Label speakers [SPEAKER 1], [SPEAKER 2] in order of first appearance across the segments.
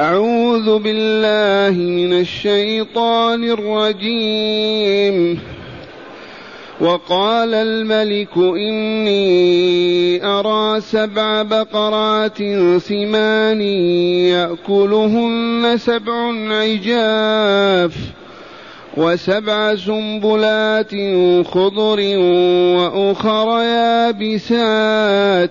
[SPEAKER 1] أعوذ بالله من الشيطان الرجيم. وقال الملك إني أرى سبع بقرات سمان يأكلهن سبع عجاف وسبع سنبلات خضر وأخر يابسات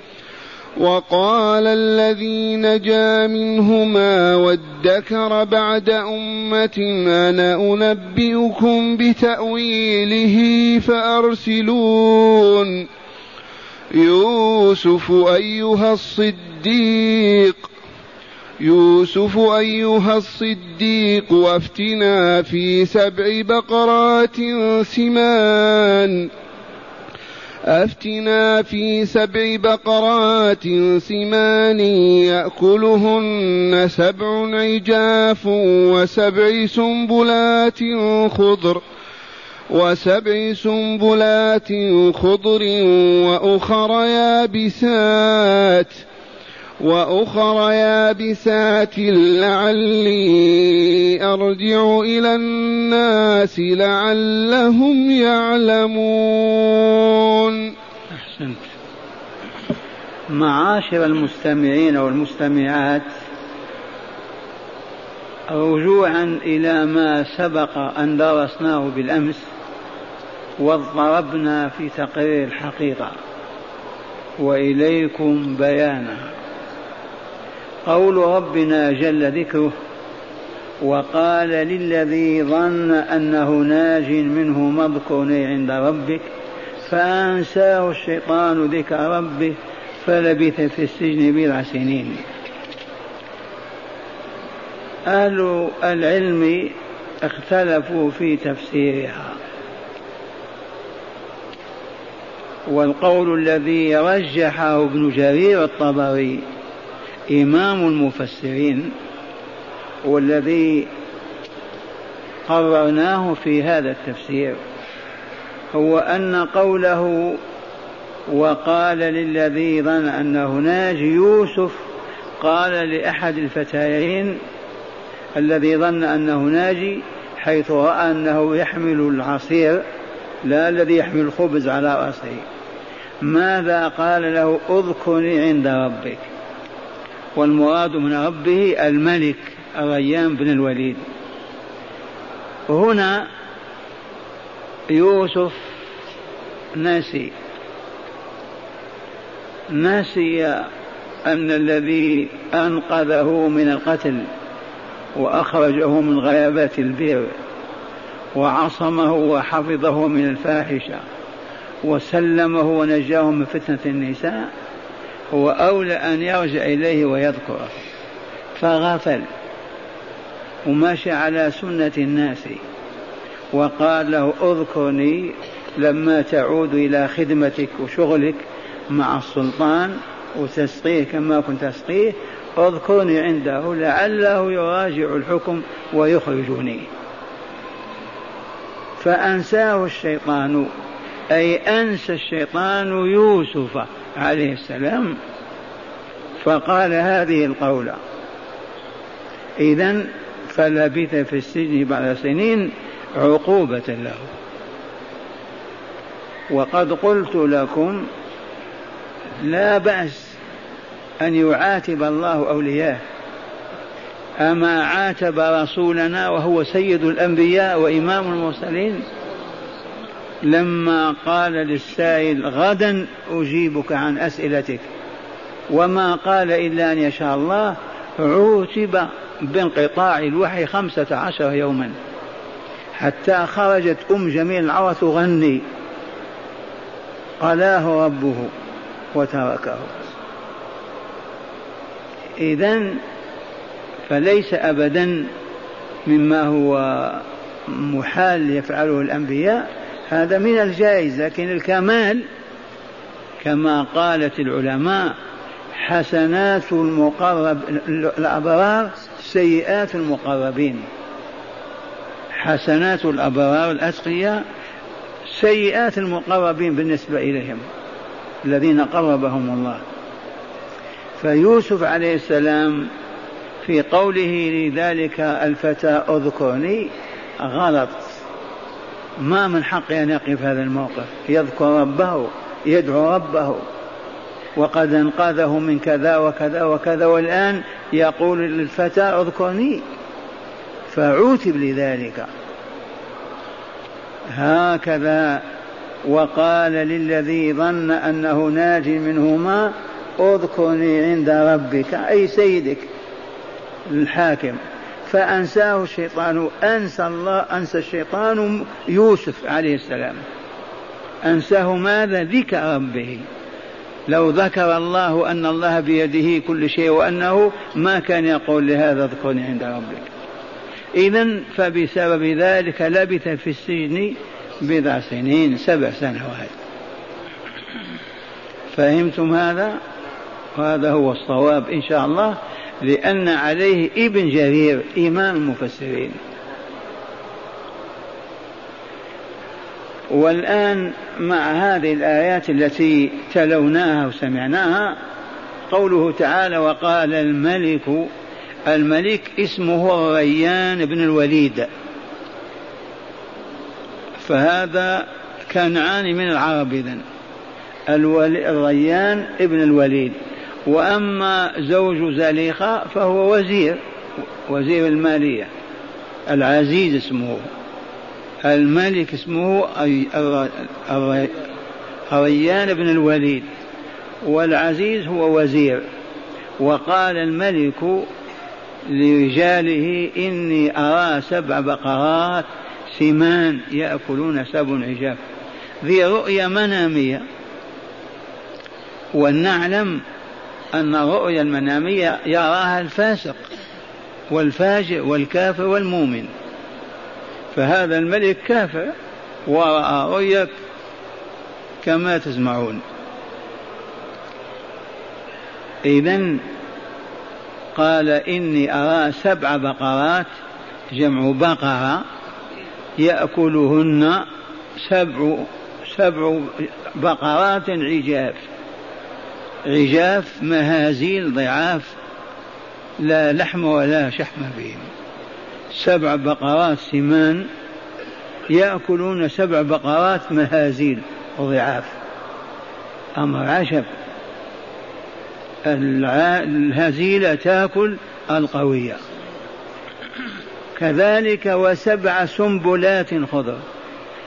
[SPEAKER 1] وقال الذي نجا منهما وادكر بعد أمة أنا أنبئكم بتأويله فأرسلون. يوسف أيها الصديق يوسف أيها الصديق وافتنا في سبع بقرات سمان. أفتنا في سبع بقرات سمان يأكلهن سبع عجاف وسبع سنبلات خضر وسبع سنبلات خضر وأخر يابسات وأخر يابسات لعلي أرجع إلى الناس لعلهم يعلمون.
[SPEAKER 2] أحسنت. معاشر المستمعين والمستمعات رجوعا إلى ما سبق أن درسناه بالأمس واضطربنا في تقرير الحقيقة. وإليكم بيانها قول ربنا جل ذكره وقال للذي ظن أنه ناج منه مذكرني عند ربك فأنساه الشيطان ذكر ربه فلبث في السجن بضع سنين. أهل العلم اختلفوا في تفسيرها. والقول الذي رجحه ابن جرير الطبري إمام المفسرين والذي قررناه في هذا التفسير هو أن قوله وقال للذي ظن أنه ناجي يوسف قال لأحد الفتيين الذي ظن أنه ناجي حيث رأى أنه يحمل العصير لا الذي يحمل الخبز على رأسه. ماذا قال له؟ أذكرني عند ربك. والمراد من ربه الملك الريان بن الوليد. هنا يوسف نسي نسي أن الذي أنقذه من القتل وأخرجه من غيابات البر وعصمه وحفظه من الفاحشة وسلمه ونجاه من فتنة النساء هو أولى أن يرجع إليه ويذكره. فغفل ومشى على سنة الناس وقال له اذكرني لما تعود إلى خدمتك وشغلك مع السلطان وتسقيه كما كنت تسقيه. اذكرني عنده لعله يراجع الحكم ويخرجني. فأنساه الشيطان أي أنسى الشيطان يوسف. عليه السلام فقال هذه القولة إذا فلبث في السجن بعد سنين عقوبة له. وقد قلت لكم لا بأس أن يعاتب الله أولياءه. أما عاتب رسولنا وهو سيد الأنبياء وإمام المرسلين لما قال للسائل غدا أجيبك عن أسئلتك وما قال إلا أن يشاء الله عوتب بانقطاع الوحي خمسة عشر يوما. حتى خرجت أم جميل العرى تغني. قلاه ربه وتركه. إذا فليس أبدا مما هو محال يفعله الأنبياء هذا من الجائز لكن الكمال كما قالت العلماء حسنات المقرب الأبرار سيئات المقربين. حسنات الأبرار الأتقياء سيئات المقربين بالنسبة إليهم الذين قربهم الله. فيوسف عليه السلام في قوله لذلك الفتى اذكرني غلط. ما من حقه أن يقف هذا الموقف. يذكر ربه يدعو ربه. وقد أنقذه من كذا وكذا وكذا والآن يقول للفتى اذكرني. فعوتب لذلك. هكذا وقال للذي ظن أنه ناج منهما اذكرني عند ربك أي سيدك الحاكم. فأنساه الشيطان. أنسى الله أنسى الشيطان يوسف عليه السلام. أنساه ماذا؟ ذكر ربه. لو ذكر الله أن الله بيده كل شيء وأنه ما كان يقول لهذا اذكرني عند ربك. اذا فبسبب ذلك لبث في السجن بضع سنين سبع سنوات. فهمتم هذا؟ وهذا هو الصواب إن شاء الله. لأن عليه ابن جرير إمام المفسرين. والآن مع هذه الآيات التي تلوناها وسمعناها قوله تعالى وقال الملك الملك اسمه الريان بن الوليد. فهذا كنعان من العرب إذن. الريان ابن الوليد. وأما زوج زليخة فهو وزير وزير المالية. العزيز اسمه الملك اسمه ريان بن الوليد والعزيز هو وزير. وقال الملك لرجاله إني أرى سبع بقرات سمان يأكلون سبع عجاف. ذي رؤيا منامية. ولنعلم أن الرؤيا المنامية يراها الفاسق والفاجر والكافر والمؤمن. فهذا الملك كافر ورأى رؤيا كما تسمعون. إذا قال إني أرى سبع بقرات جمع بقرة يأكلهن سبع سبع بقرات عجاف. عجاف مهازيل ضعاف لا لحم ولا شحم فيهم سبع بقرات سمان يأكلون سبع بقرات مهازيل وضعاف. أمر عجب. الهزيلة تأكل القوية. كذلك وسبع سنبلات خضر.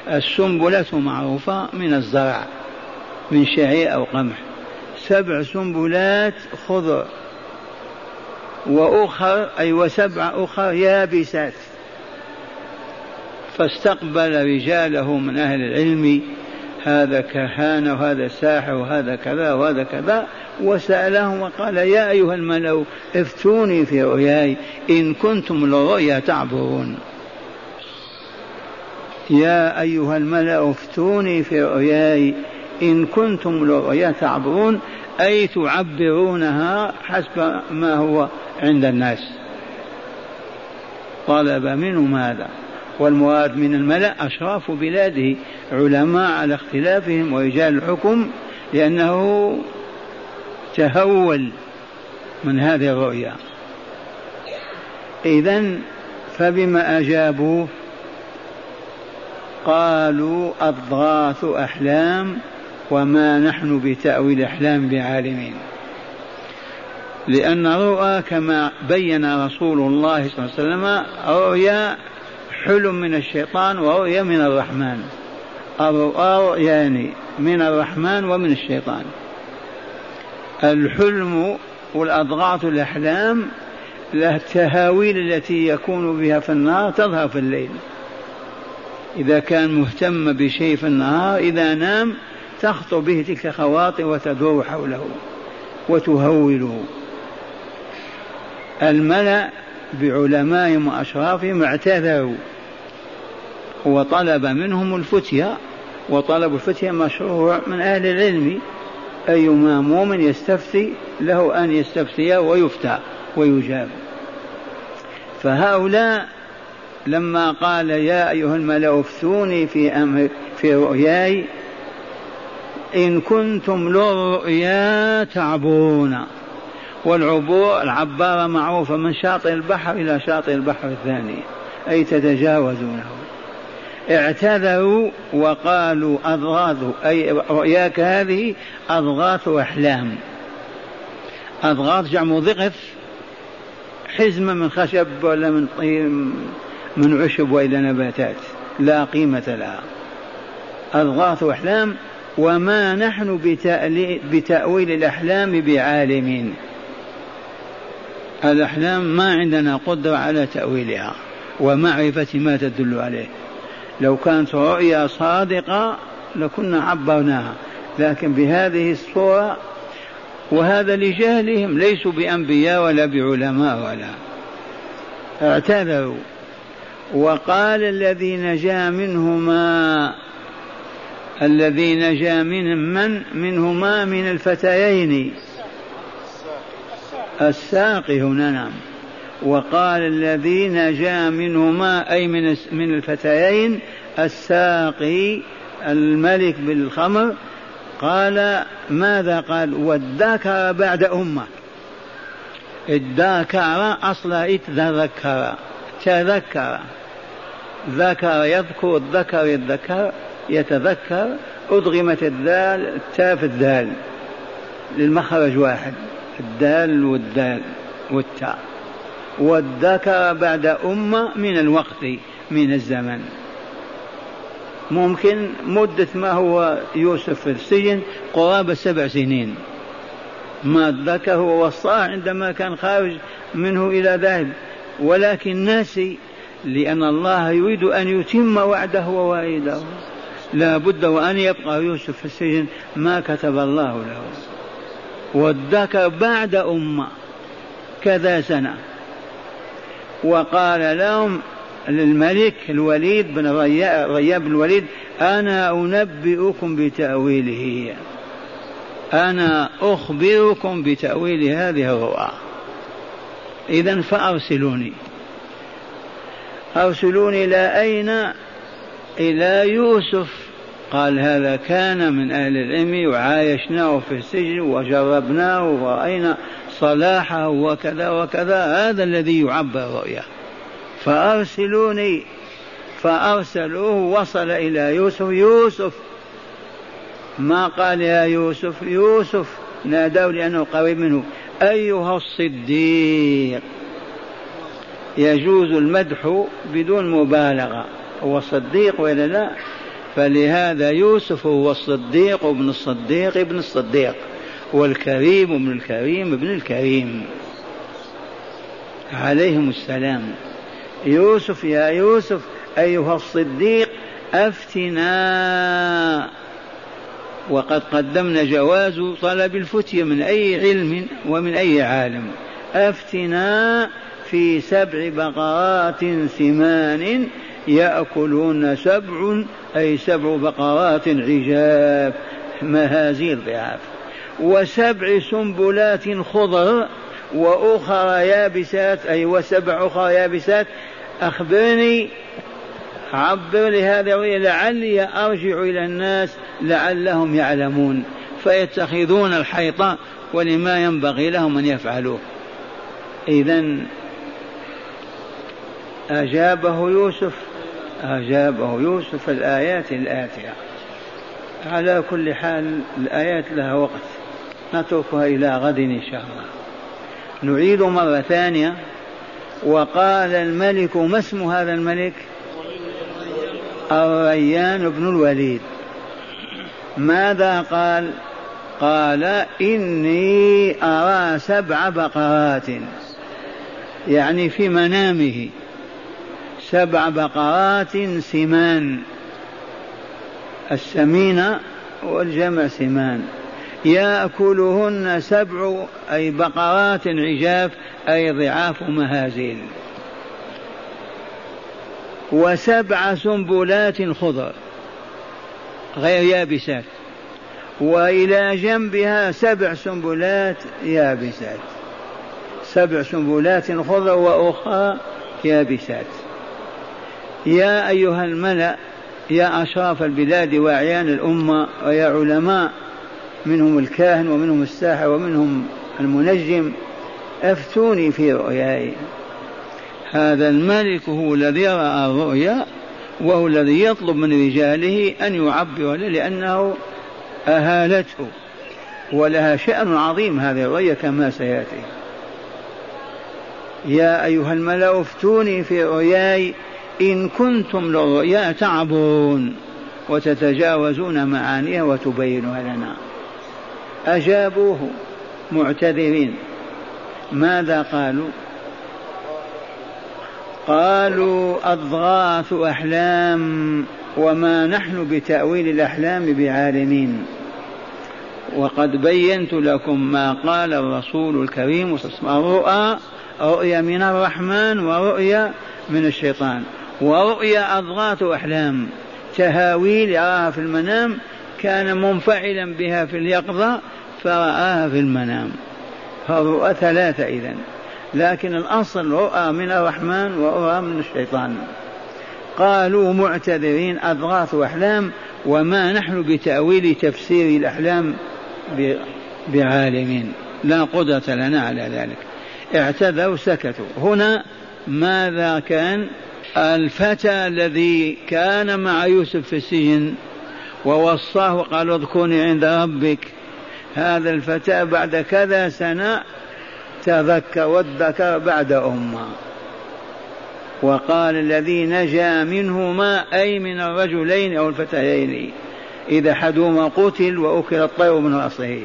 [SPEAKER 2] السنبلة معروفة من الزرع من شعير أو قمح. سبع سنبلات خضر وأخر أي وسبع أخر يابسات. فاستقبل رجاله من أهل العلم هذا كهان وهذا ساحر وهذا كذا وهذا كذا وسألهم وقال يا أيها الملأ افتوني في رؤياي إن كنتم للرؤيا تعبرون. يا أيها الملأ افتوني في رؤياي إن كنتم للرؤيا تعبرون. أي تعبرونها حسب ما هو عند الناس. طلب منهم هذا والمراد من الملأ أشراف بلاده علماء على اختلافهم ورجال الحكم لأنه تهول من هذه الرؤيا. إذا فبما أجابوه؟ قالوا أضغاث أحلام وما نحن بتأويل أحلام بعالمين. لأن الرؤى كما بين رسول الله صلى الله عليه وسلم رؤيا حلم من الشيطان ورؤيا من الرحمن. الرؤى رؤيان من الرحمن ومن الشيطان. الحلم والأضغاث الأحلام التهاويل التي يكون بها في النهار تظهر في الليل. إذا كان مهتم بشيء في النهار إذا نام تخطر به تلك الخواطر وتدور حوله وتهوله الملأ بعلمائهم وأشرافهم اعتذروا وطلب منهم الفتية وطلب الفتية مشروع من أهل العلم أيما مؤمن يستفتي له أن يستفتي ويفتى ويجاب. فهؤلاء لما قال يا أيها الملأ افتوني في أمر في رؤياي إن كنتم للرؤيا تعبرون والعبور العبارة معروفة من شاطئ البحر إلى شاطئ البحر الثاني. أي تتجاوزونه. اعتذروا وقالوا أضغاث أي رؤياك هذه أضغاث أحلام. أضغاث جمع ضغث حزمة من خشب ولا من طين من عشب وإلى نباتات. لا قيمة لها. أضغاث أحلام وما نحن بتأويل الأحلام بعالمين. الأحلام ما عندنا قدرة على تأويلها ومعرفة ما تدل عليه. لو كانت رؤيا صادقة لكنا عبرناها لكن بهذه الصورة وهذا لجهلهم ليسوا بأنبياء ولا بعلماء ولا. اعتذروا. وقال الذي نجا منهما الذي نجا من من منهما من الفتيين. الساقي هنا نعم. وقال الذي نجا منهما أي من من الفتيين الساقي الملك بالخمر. قال ماذا قال؟ وادكر بعد أمة. ادكر أصلا تذكر تذكر. ذكر يذكر الذكر يتذكر يتذكر أدغمت الدال التاء في الدال. للمخرج واحد الدال والدال والتاء والذكر بعد أمة من الوقت من الزمن. ممكن مدة ما هو يوسف في السجن قرابة سبع سنين. ما ذكر هو وصاه عندما كان خارج منه إلى ذاهب ولكن ناسي لأن الله يريد أن يتم وعده ووعيده. لا بد وأن يبقى يوسف في السجن ما كتب الله له. والذكر بعد أمة كذا سنة. وقال لهم للملك الوليد بن رياب بن الوليد أنا أنبئكم بتأويله. أنا أخبركم بتأويل هذه الرؤى إذا فأرسلوني. أرسلوني إلى أين؟ إلى يوسف. قال هذا كان من أهل العلم وعايشناه في السجن وجربناه ورأينا صلاحه وكذا وكذا. هذا الذي يعبر رؤيا. فأرسلوني. فأرسلوه وصل إلى يوسف. يوسف. ما قال يا يوسف؟ يوسف ناداه لأنه قريب منه. أيها الصديق. يجوز المدح بدون مبالغة. هو صديق ولا لا؟ فلهذا يوسف هو الصديق ابن الصديق ابن الصديق والكريم ابن الكريم ابن الكريم. عليهم السلام. يوسف يا يوسف أيها الصديق أفتنا. وقد قدمنا جواز طلب الفتية من أي علم ومن أي عالم. أفتنا في سبع بقرات سمان يأكلون سبع أي سبع بقرات عجاف مهازيل ضعاف. وسبع سنبلات خضر وأخرى يابسات أي وسبع أخرى يابسات. أخبرني عبر لهذا لعلي أرجع إلى الناس لعلهم يعلمون. فيتخذون الحيط ولما ينبغي لهم أن يفعلوه. إذا أجابه يوسف أجابه يوسف الآيات الآتية. على كل حال الآيات لها وقت. نتركها إلى غد إن شاء الله. نعيد مرة ثانية. وقال الملك ما اسم هذا الملك؟ الريان بن الوليد. ماذا قال؟ قال إني أرى سبع بقرات. يعني في منامه. سبع بقرات سمان. السمينة والجمع سمان. يأكلهن سبع أي بقرات عجاف أي ضعاف مهازيل وسبع سنبلات خضر غير يابسات. وإلى جنبها سبع سنبلات يابسات. سبع سنبلات خضر وأخرى يابسات. يا أيها الملأ يا أشراف البلاد وأعيان الأمة ويا علماء منهم الكاهن ومنهم الساحر ومنهم المنجم أفتوني في رؤياي. هذا الملك هو الذي رأى الرؤيا وهو الذي يطلب من رجاله أن يعبر لأنه أهالته ولها شأن عظيم هذه الرؤيا كما سيأتي. يا أيها الملأ افتوني في رؤياي إن كنتم للرؤيا تعبرون وتتجاوزون معانيها وتبينها لنا. أجابوه معتذرين. ماذا قالوا؟ قالوا أضغاث أحلام وما نحن بتأويل الأحلام بعالمين. وقد بينت لكم ما قال الرسول الكريم الرؤى رؤيا من الرحمن ورؤيا من الشيطان. ورؤيا أضغاث أحلام. تهاويل يراها في المنام كان منفعلا بها في اليقظة فرآها في المنام. فالرؤى ثلاثة إذن. لكن الأصل رؤى من الرحمن ورؤى من الشيطان. قالوا معتذرين أضغاث أحلام وما نحن بتأويل تفسير الأحلام بعالمين. لا قدرة لنا على ذلك. اعتذروا سكتوا. هنا ماذا كان؟ الفتى الذي كان مع يوسف في السجن ووصاه قال اذكرني عند ربك. هذا الفتى بعد كذا سنة تذكر وادكر بعد أمه. وقال الذي نجا منهما أي من الرجلين أو الفتيين إذا أحدهما قتل وأكل الطير من رأسه.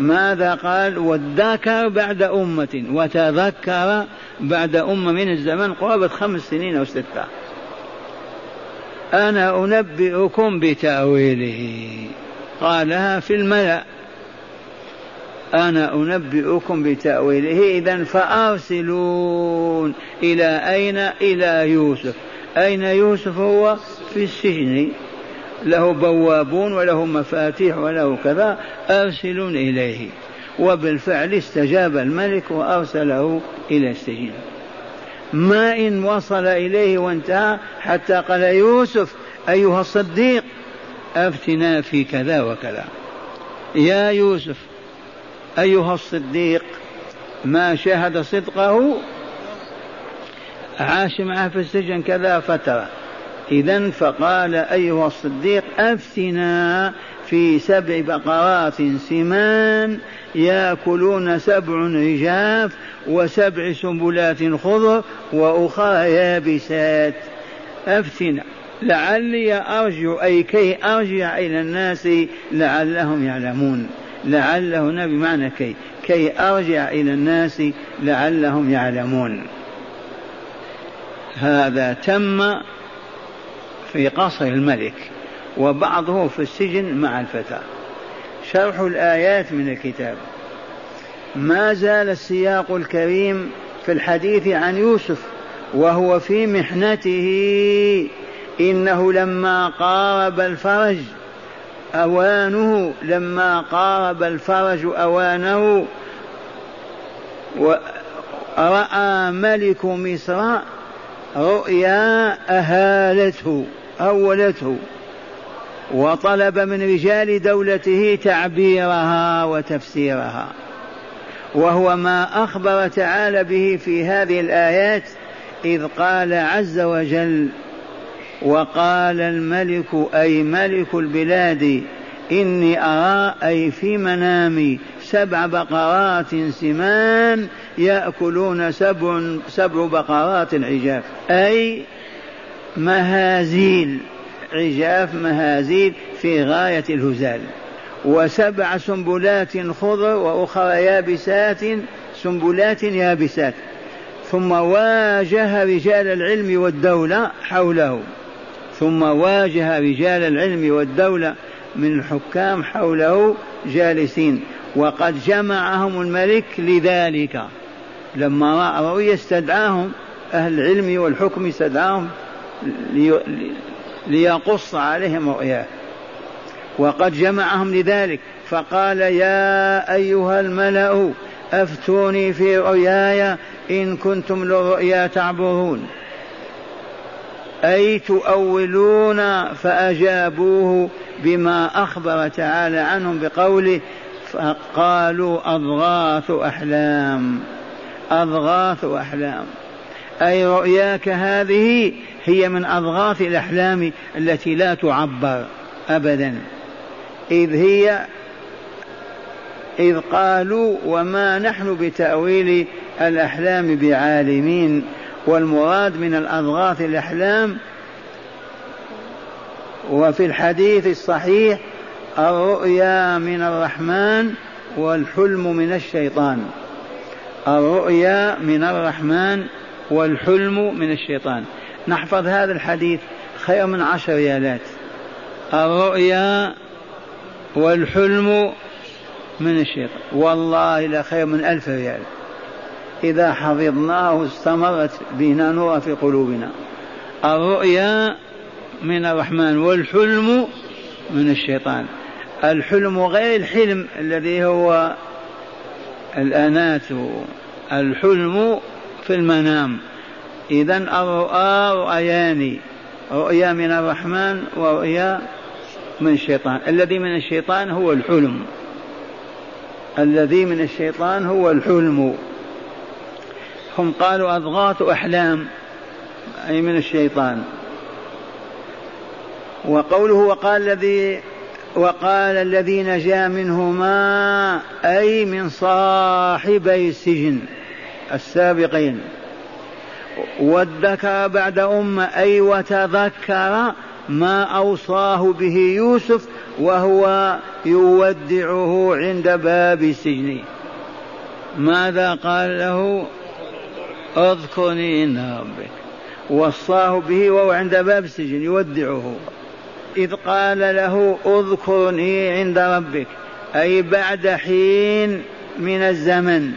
[SPEAKER 2] ماذا قال؟ وادكر بعد أمة وتذكر بعد أمة من الزمن قرابة خمس سنين أو ستة. أنا أنبئكم بتأويله. قالها في الملأ. أنا أنبئكم بتأويله. إذا فأرسلون. إلى أين؟ إلى يوسف. أين يوسف هو؟ في السجن. له بوابون وله مفاتيح وله كذا أرسلون إليه. وبالفعل استجاب الملك وأرسله إلى السجن. ما إن وصل إليه وانتهى حتى قال يوسف أيها الصديق أفتنا في كذا وكذا. يا يوسف أيها الصديق ما شاهد صدقه؟ عاش معه في السجن كذا فترة. إذا فقال أيها الصديق أفتنا في سبع بقرات سمان يأكلون سبع عجاف وسبع سنبلات خضر وأخرى يابسات. أفتنا. لعلي ارجع أي كي أرجع إلى الناس لعلهم يعلمون. لعله هنا بمعنى كي. كي أرجع إلى الناس لعلهم يعلمون. هذا تم في قصر الملك وبعضه في السجن مع الفتى شرح الآيات من الكتاب. ما زال السياق الكريم في الحديث عن يوسف وهو في محنته. إنه لما قارب الفرج أوانه لما قارب الفرج أوانه ورأى ملك مصر رؤيا أهالته. أولته وطلب من رجال دولته تعبيرها وتفسيرها وهو ما أخبر تعالى به في هذه الآيات إذ قال عز وجل وقال الملك أي ملك البلاد إني أرى أي في منامي سبع بقرات سمان يأكلون سبع سبع بقرات عجاف أي مهازيل عجاف مهازيل في غاية الهزال. وسبع سنبلات خضر وأخرى يابسات سنبلات يابسات. ثم واجه رجال العلم والدولة حوله. ثم واجه رجال العلم والدولة من الحكام حوله جالسين. وقد جمعهم الملك لذلك. لما رأى رؤيا استدعاهم أهل العلم والحكم استدعاهم ليقص عليهم رؤياه وقد جمعهم لذلك. فقال يا أيها الملأ أفتوني في رؤياي إن كنتم للرؤيا تعبرون أي تؤولون فأجابوه بما أخبر تعالى عنهم بقوله فقالوا أضغاث أحلام أضغاث أحلام. أي رؤياك هذه هي من أضغاث الأحلام التي لا تعبر أبدا. إذ هي إذ قالوا وما نحن بتأويل الأحلام بعالمين والمراد من الأضغاث الأحلام وفي الحديث الصحيح الرؤيا من الرحمن والحلم من الشيطان. الرؤيا من الرحمن والحلم من الشيطان. نحفظ هذا الحديث خير من عشر ريالات. الرؤيا والحلم من الشيطان. والله لخير من ألف ريال. إذا حفظناه استمرت بنا نور في قلوبنا. الرؤيا من الرحمن والحلم من الشيطان. الحلم غير الحلم الذي هو الأنات الحلم في المنام. إذا الرؤى رؤيان رؤيا من الرحمن ورؤيا من الشيطان. الذي من الشيطان هو الحلم. الذي من الشيطان هو الحلم. هم قالوا أضغاث أحلام أي من الشيطان. وقوله وقال الذي وقال الذي نجا منهما أي من صاحبي السجن السابقين. وادكر بعد أمة أي وتذكر ما أوصاه به يوسف وهو يودعه عند باب السجن ماذا قال له؟ اذكرني إن ربك. وصاه به وهو عند باب السجن يودعه. إذ قال له اذكرني عند ربك. أي بعد حين من الزمن.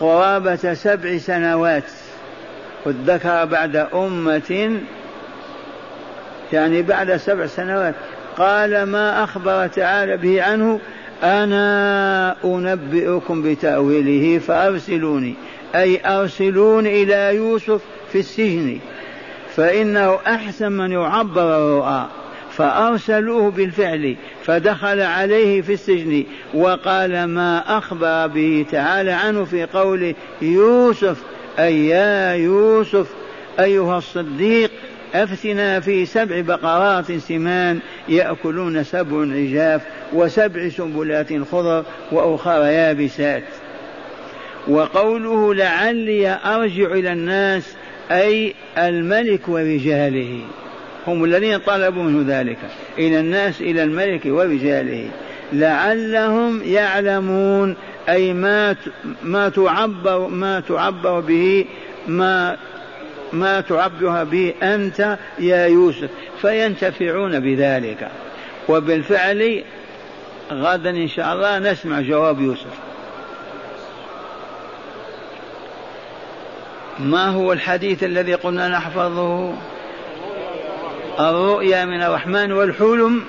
[SPEAKER 2] قرابة سبع سنوات. والذكر بعد أمة يعني بعد سبع سنوات. قال ما أخبر تعالى به عنه؟ أنا أنبئكم بتأويله فأرسلوني. أي أرسلون إلى يوسف في السجن. فإنه أحسن من يعبر الرؤى. فأرسلوه بالفعل فدخل عليه في السجن. وقال ما أخبر به تعالى عنه في قوله يوسف أي يا يوسف أيها الصديق أفتنا في سبع بقرات سمان يأكلون سبع عجاف وسبع سنبلات خضر وأخرى يابسات. وقوله لعلي أرجع إلى الناس أي الملك ورجاله هم الذين طلبوا منه ذلك. إلى الناس إلى الملك ورجاله لعلهم يعلمون أي ما ما تعبر ما تعبر به ما ما تعبر به أنت يا يوسف فينتفعون بذلك. وبالفعل غدا إن شاء الله نسمع جواب يوسف. ما هو الحديث الذي قلنا نحفظه؟ الرؤيا من الرحمن والحلم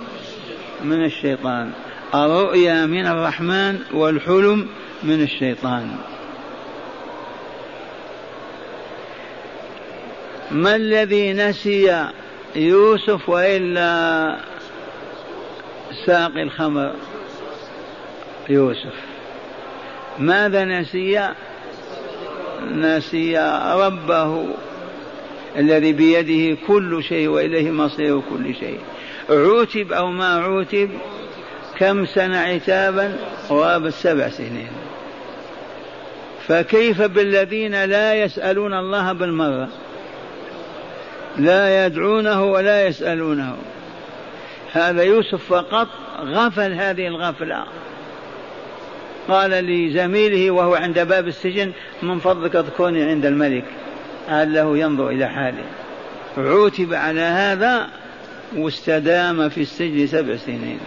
[SPEAKER 2] من الشيطان. الرؤيا من الرحمن والحلم من الشيطان. ما الذي نسي يوسف وإلا ساقي الخمر؟ يوسف. ماذا نسي؟ نسي ربه الذي بيده كل شيء وإليه مصير كل شيء. عوتب أو ما عوتب كم سنة عتابا؟ غاب السبع سنين. فكيف بالذين لا يسألون الله بالمرة؟ لا يدعونه ولا يسألونه. هذا يوسف فقط غفل هذه الغفلة. قال لزميله وهو عند باب السجن من فضلك اذكرني عند الملك. لعله ينظر إلى حاله. عوتب على هذا واستدام في السجن سبع سنين.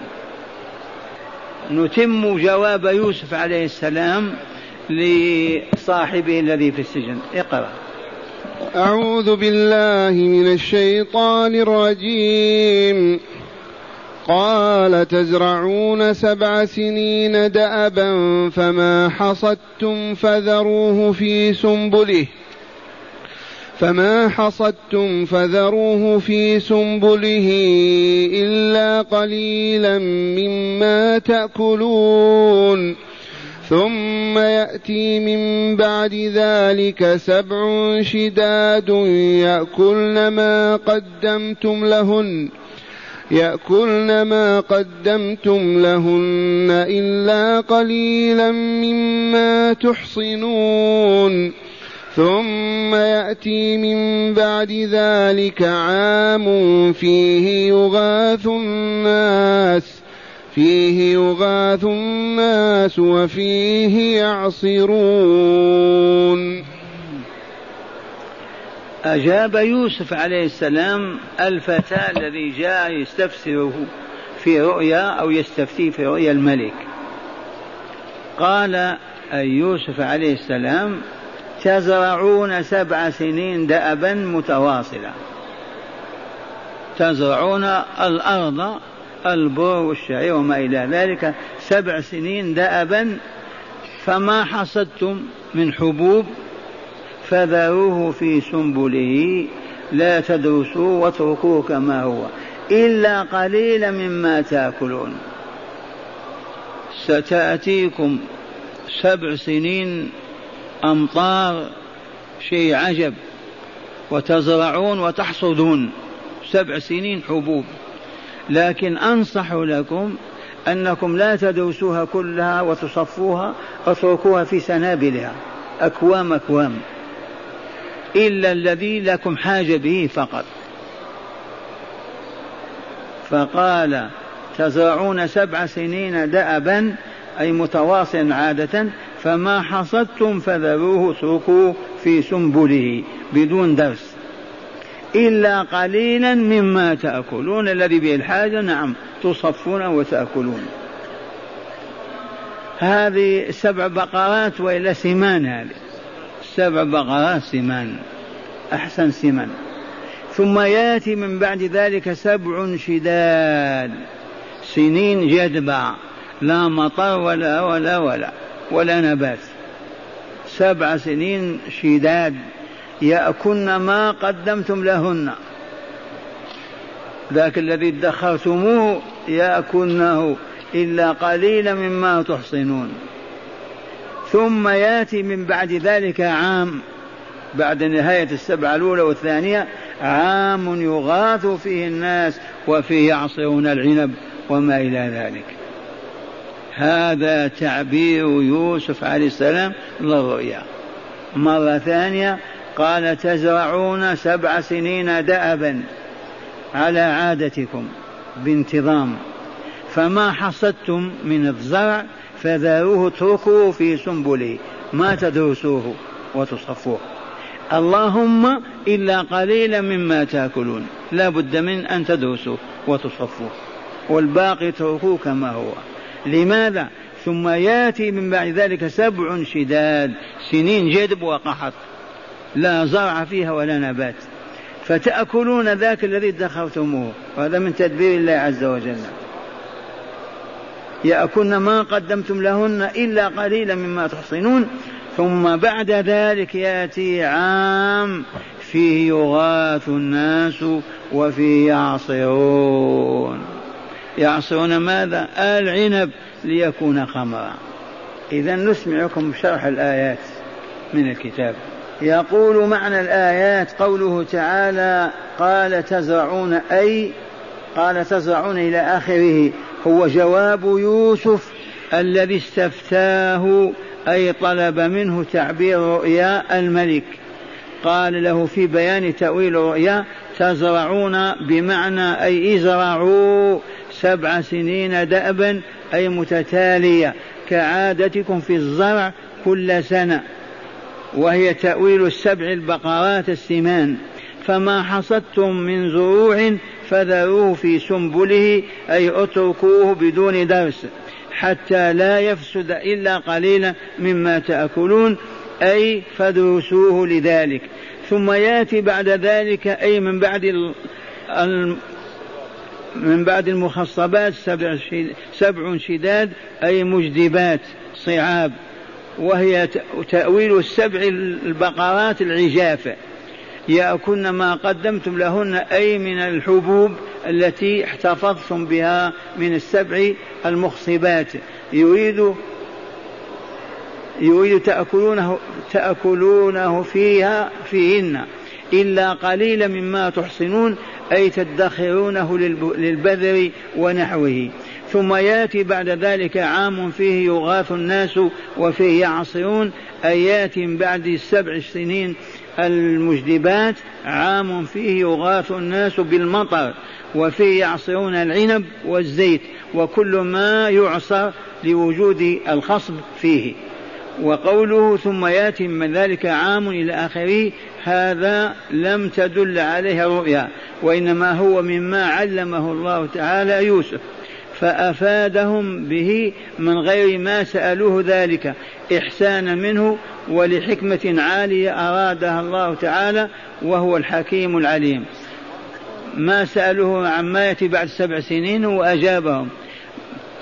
[SPEAKER 2] نتم جواب يوسف عليه السلام لصاحبه الذي في السجن. اقرأ.
[SPEAKER 1] أعوذ بالله من الشيطان الرجيم. قال تزرعون سبع سنين دأبا فما حصدتم فذروه في سنبله. فما حصدتم فذروه في سنبله إلا قليلا مما تأكلون. ثم يأتي من بعد ذلك سبع شداد يأكلن ما قدمتم لهن يأكلن ما قدمتم لهن إلا قليلا مما تحصنون. ثم يأتي من بعد ذلك عام فيه يغاث الناس فيه يغاث الناس وفيه يعصرون.
[SPEAKER 2] أجاب يوسف عليه السلام الفتى الذي جاء يستفسره في رؤيا أو يستفتيه في رؤيا الملك. قال أي يوسف عليه السلام تزرعون سبع سنين دأبا متواصلة تزرعون الأرض البر والشعير وما إلى ذلك سبع سنين دأبا. فما حصدتم من حبوب فذروه في سنبله. لا تدرسوه واتركوه كما هو. إلا قليلا مما تأكلون. ستأتيكم سبع سنين أمطار شيء عجب وتزرعون وتحصدون سبع سنين حبوب. لكن أنصح لكم أنكم لا تدرسوها كلها وتصفوها واتركوها في سنابلها. أكوام أكوام. إلا الذي لكم حاجة به فقط. فقال تزرعون سبع سنين دأبا أي متواصل عادة فما حصدتم فذروه اتركوه في سنبله بدون درس. إلا قليلا مما تأكلون الذي به الحاجة نعم تصفون وتأكلون. هذه سبع بقرات وإلا سمان هذه. سبع بقرات سمان أحسن سمان. ثم يأتي من بعد ذلك سبع شداد سنين جدبة لا مطر ولا ولا ولا. ولا نبات. سبع سنين شداد. يأكلن ما قدمتم لهن. ذاك الذي ادخرتموه يأكلنه إلا قليلا مما تحصنون. ثم يأتي من بعد ذلك عام بعد نهاية السبعة الأولى والثانية عام يغاث فيه الناس وفيه يعصرون العنب وما إلى ذلك. هذا تعبير يوسف عليه السلام للرؤيا مرة ثانية قال تزرعون سبع سنين دأبا على عادتكم بانتظام. فما حصدتم من الزرع فذروه اتركوه في سنبله ما تدرسوه وتصفوه. اللهم إلا قليلا مما تأكلون لا بد من أن تدرسوه وتصفوه والباقي اتركوه كما هو. لماذا؟ ثم ياتي من بعد ذلك سبع شداد سنين جدب وقحط لا زرع فيها ولا نبات. فتأكلون ذاك الذي ادخرتموه وهذا من تدبير الله عز وجل. يأكلن ما قدمتم لهن إلا قليلا مما تحصنون. ثم بعد ذلك يأتي عام فيه يغاث الناس وفيه يعصرون. يعصرون ماذا؟ العنب ليكون خمرا. إذا نسمعكم شرح الآيات من الكتاب. يقول معنى الآيات قوله تعالى قال تزرعون أي قال تزرعون إلى آخره. هو جواب يوسف الذي استفتاه أي طلب منه تعبير رؤيا الملك. قال له في بيان تأويل رؤيا تزرعون بمعنى أي ازرعوا. سبع سنين دأبا أي متتالية كعادتكم في الزرع كل سنة وهي تأويل السبع البقرات السمان فما حصدتم من زروع فذروه في سنبله أي اتركوه بدون درس حتى لا يفسد إلا قليلا مما تأكلون أي فدرسوه لذلك ثم يأتي بعد ذلك أي من بعد. من بعد المخصبات سبع سبع شداد أي مجدبات صعاب. وهي تأويل السبع البقرات العجافة يأكلن ما قدمتم لهن أي من الحبوب التي احتفظتم بها من السبع المخصبات. يريد يريد تأكلونه تأكلونه فيها فيهن إلا قليلا مما تحصنون. أي تدخرونه للبذر ونحوه. ثم يأتي بعد ذلك عام فيه يغاث الناس وفيه يعصرون. أي يأتي بعد السبع سنين المجدبات عام فيه يغاث الناس بالمطر وفيه يعصرون العنب والزيت وكل ما يعصر لوجود الخصب فيه. وقوله ثم يأتي من ذلك عام إلى آخره هذا لم تدل عليه الرؤيا وإنما هو مما علمه الله تعالى يوسف فأفادهم به من غير ما سألوه ذلك إحسانا منه ولحكمة عالية أرادها الله تعالى وهو الحكيم العليم. ما سألوه عما يأتي بعد سبع سنين وأجابهم.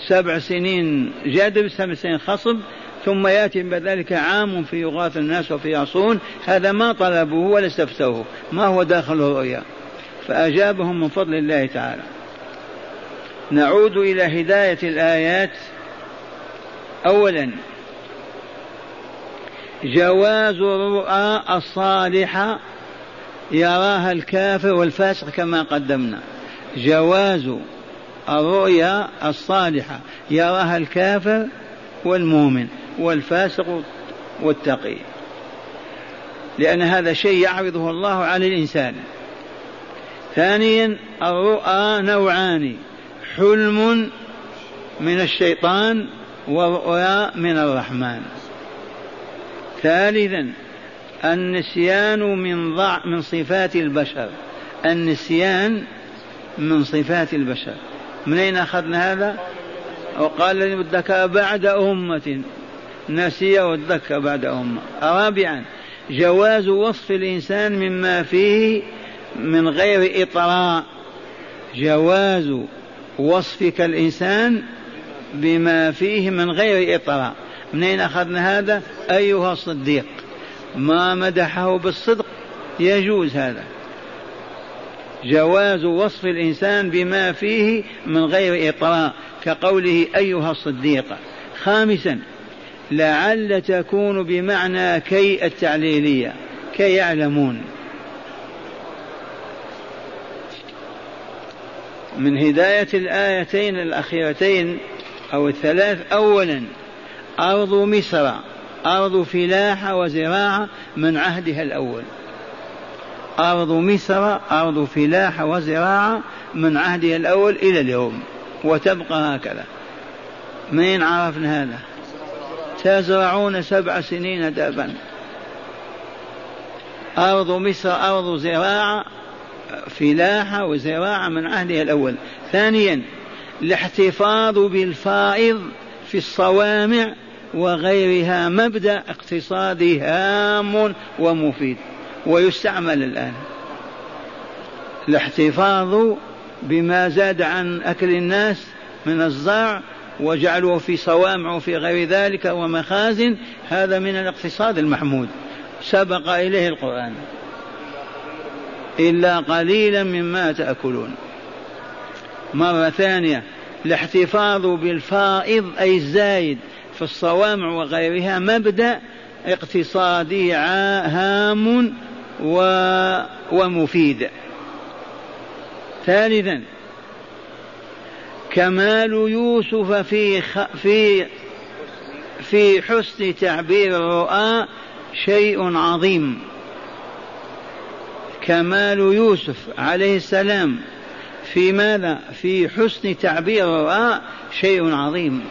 [SPEAKER 2] سبع سنين جدب سبع سنين خصب ثم يأتي بعد ذلك عام في يغاث الناس وفي يعصون. هذا ما طلبوه ولا استفتوه. ما هو داخل الرؤيا. فأجابهم من فضل الله تعالى. نعود إلى هداية الآيات. اولا جواز الرؤى الصالحة. يراها الكافر والفاسق كما قدمنا. جواز الرؤيا الصالحة. يراها الكافر والمؤمن. والفاسق والتقي. لأن هذا شيء يعرضه الله على الإنسان. ثانيا الرؤى نوعان حلم من الشيطان ورؤيا من الرحمن. ثالثا النسيان من ضع من صفات البشر. النسيان من صفات البشر. من أين أخذنا هذا؟ وقال الذي بعد أمة. نسي وادكر بعد أمة. رابعا جواز وصف الإنسان مما فيه من غير إطراء. جواز وصفك الإنسان بما فيه من غير إطراء. منين أخذنا هذا؟ أيها الصديق ما مدحه بالصدق يجوز هذا. جواز وصف الإنسان بما فيه من غير إطراء كقوله أيها الصديق. خامسا لعل تكون بمعنى كي التعليلية كي يعلمون. من هداية الآيتين الأخيرتين أو الثلاث أولا أرض مصر أرض فلاحة وزراعة من عهدها الأول. أرض مصر أرض فلاحة وزراعة من عهدها الأول إلى اليوم وتبقى هكذا. منين عرفنا هذا؟ تزرعون سبع سنين دابا. أرض مصر أرض زراعة فلاحة وزراعة من عهدها الأول. ثانيا الاحتفاظ بالفائض في الصوامع وغيرها مبدأ اقتصادي هام ومفيد ويستعمل الآن. الاحتفاظ بما زاد عن أكل الناس من الزرع وجعلوه في صوامع وفي غير ذلك ومخازن هذا من الاقتصاد المحمود. سبق إليه القرآن. إلا قليلا مما تأكلون. مرة ثانية الاحتفاظ بالفائض أي الزايد في الصوامع وغيرها مبدأ اقتصادي هام ومفيد. ثالثا كمال يوسف في في في حسن تعبير الرؤى شيء عظيم. كمال يوسف عليه السلام في ماذا؟ في حسن تعبير الرؤى شيء عظيم.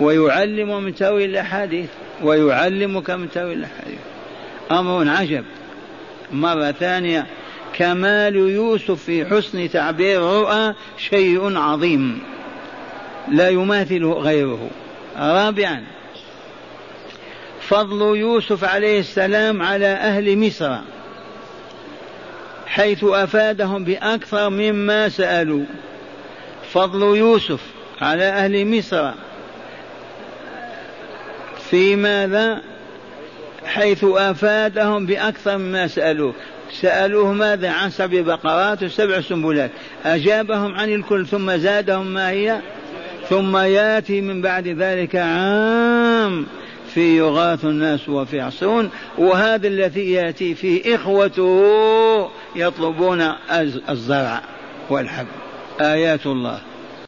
[SPEAKER 2] ويعلم من تاويل الأحاديث ويعلمك من تاويل الأحاديث. أمر عجب. مرة ثانية كمال يوسف في حسن تعبير الرؤى شيء عظيم. لا يماثله غيره. رابعا فضل يوسف عليه السلام على أهل مصر حيث أفادهم بأكثر مما سألوا. فضل يوسف على أهل مصر في ماذا؟ حيث أفادهم بأكثر مما سألوه سألوه ماذا عن سبع بقرات وسبع سنبلات. أجابهم عن الكل ثم زادهم ما هي؟ ثم يأتي من بعد ذلك عام في يغاث الناس وفي يعصرون. وهذا الذي يأتي فيه إخوته يطلبون الزرع والحب. آيات الله.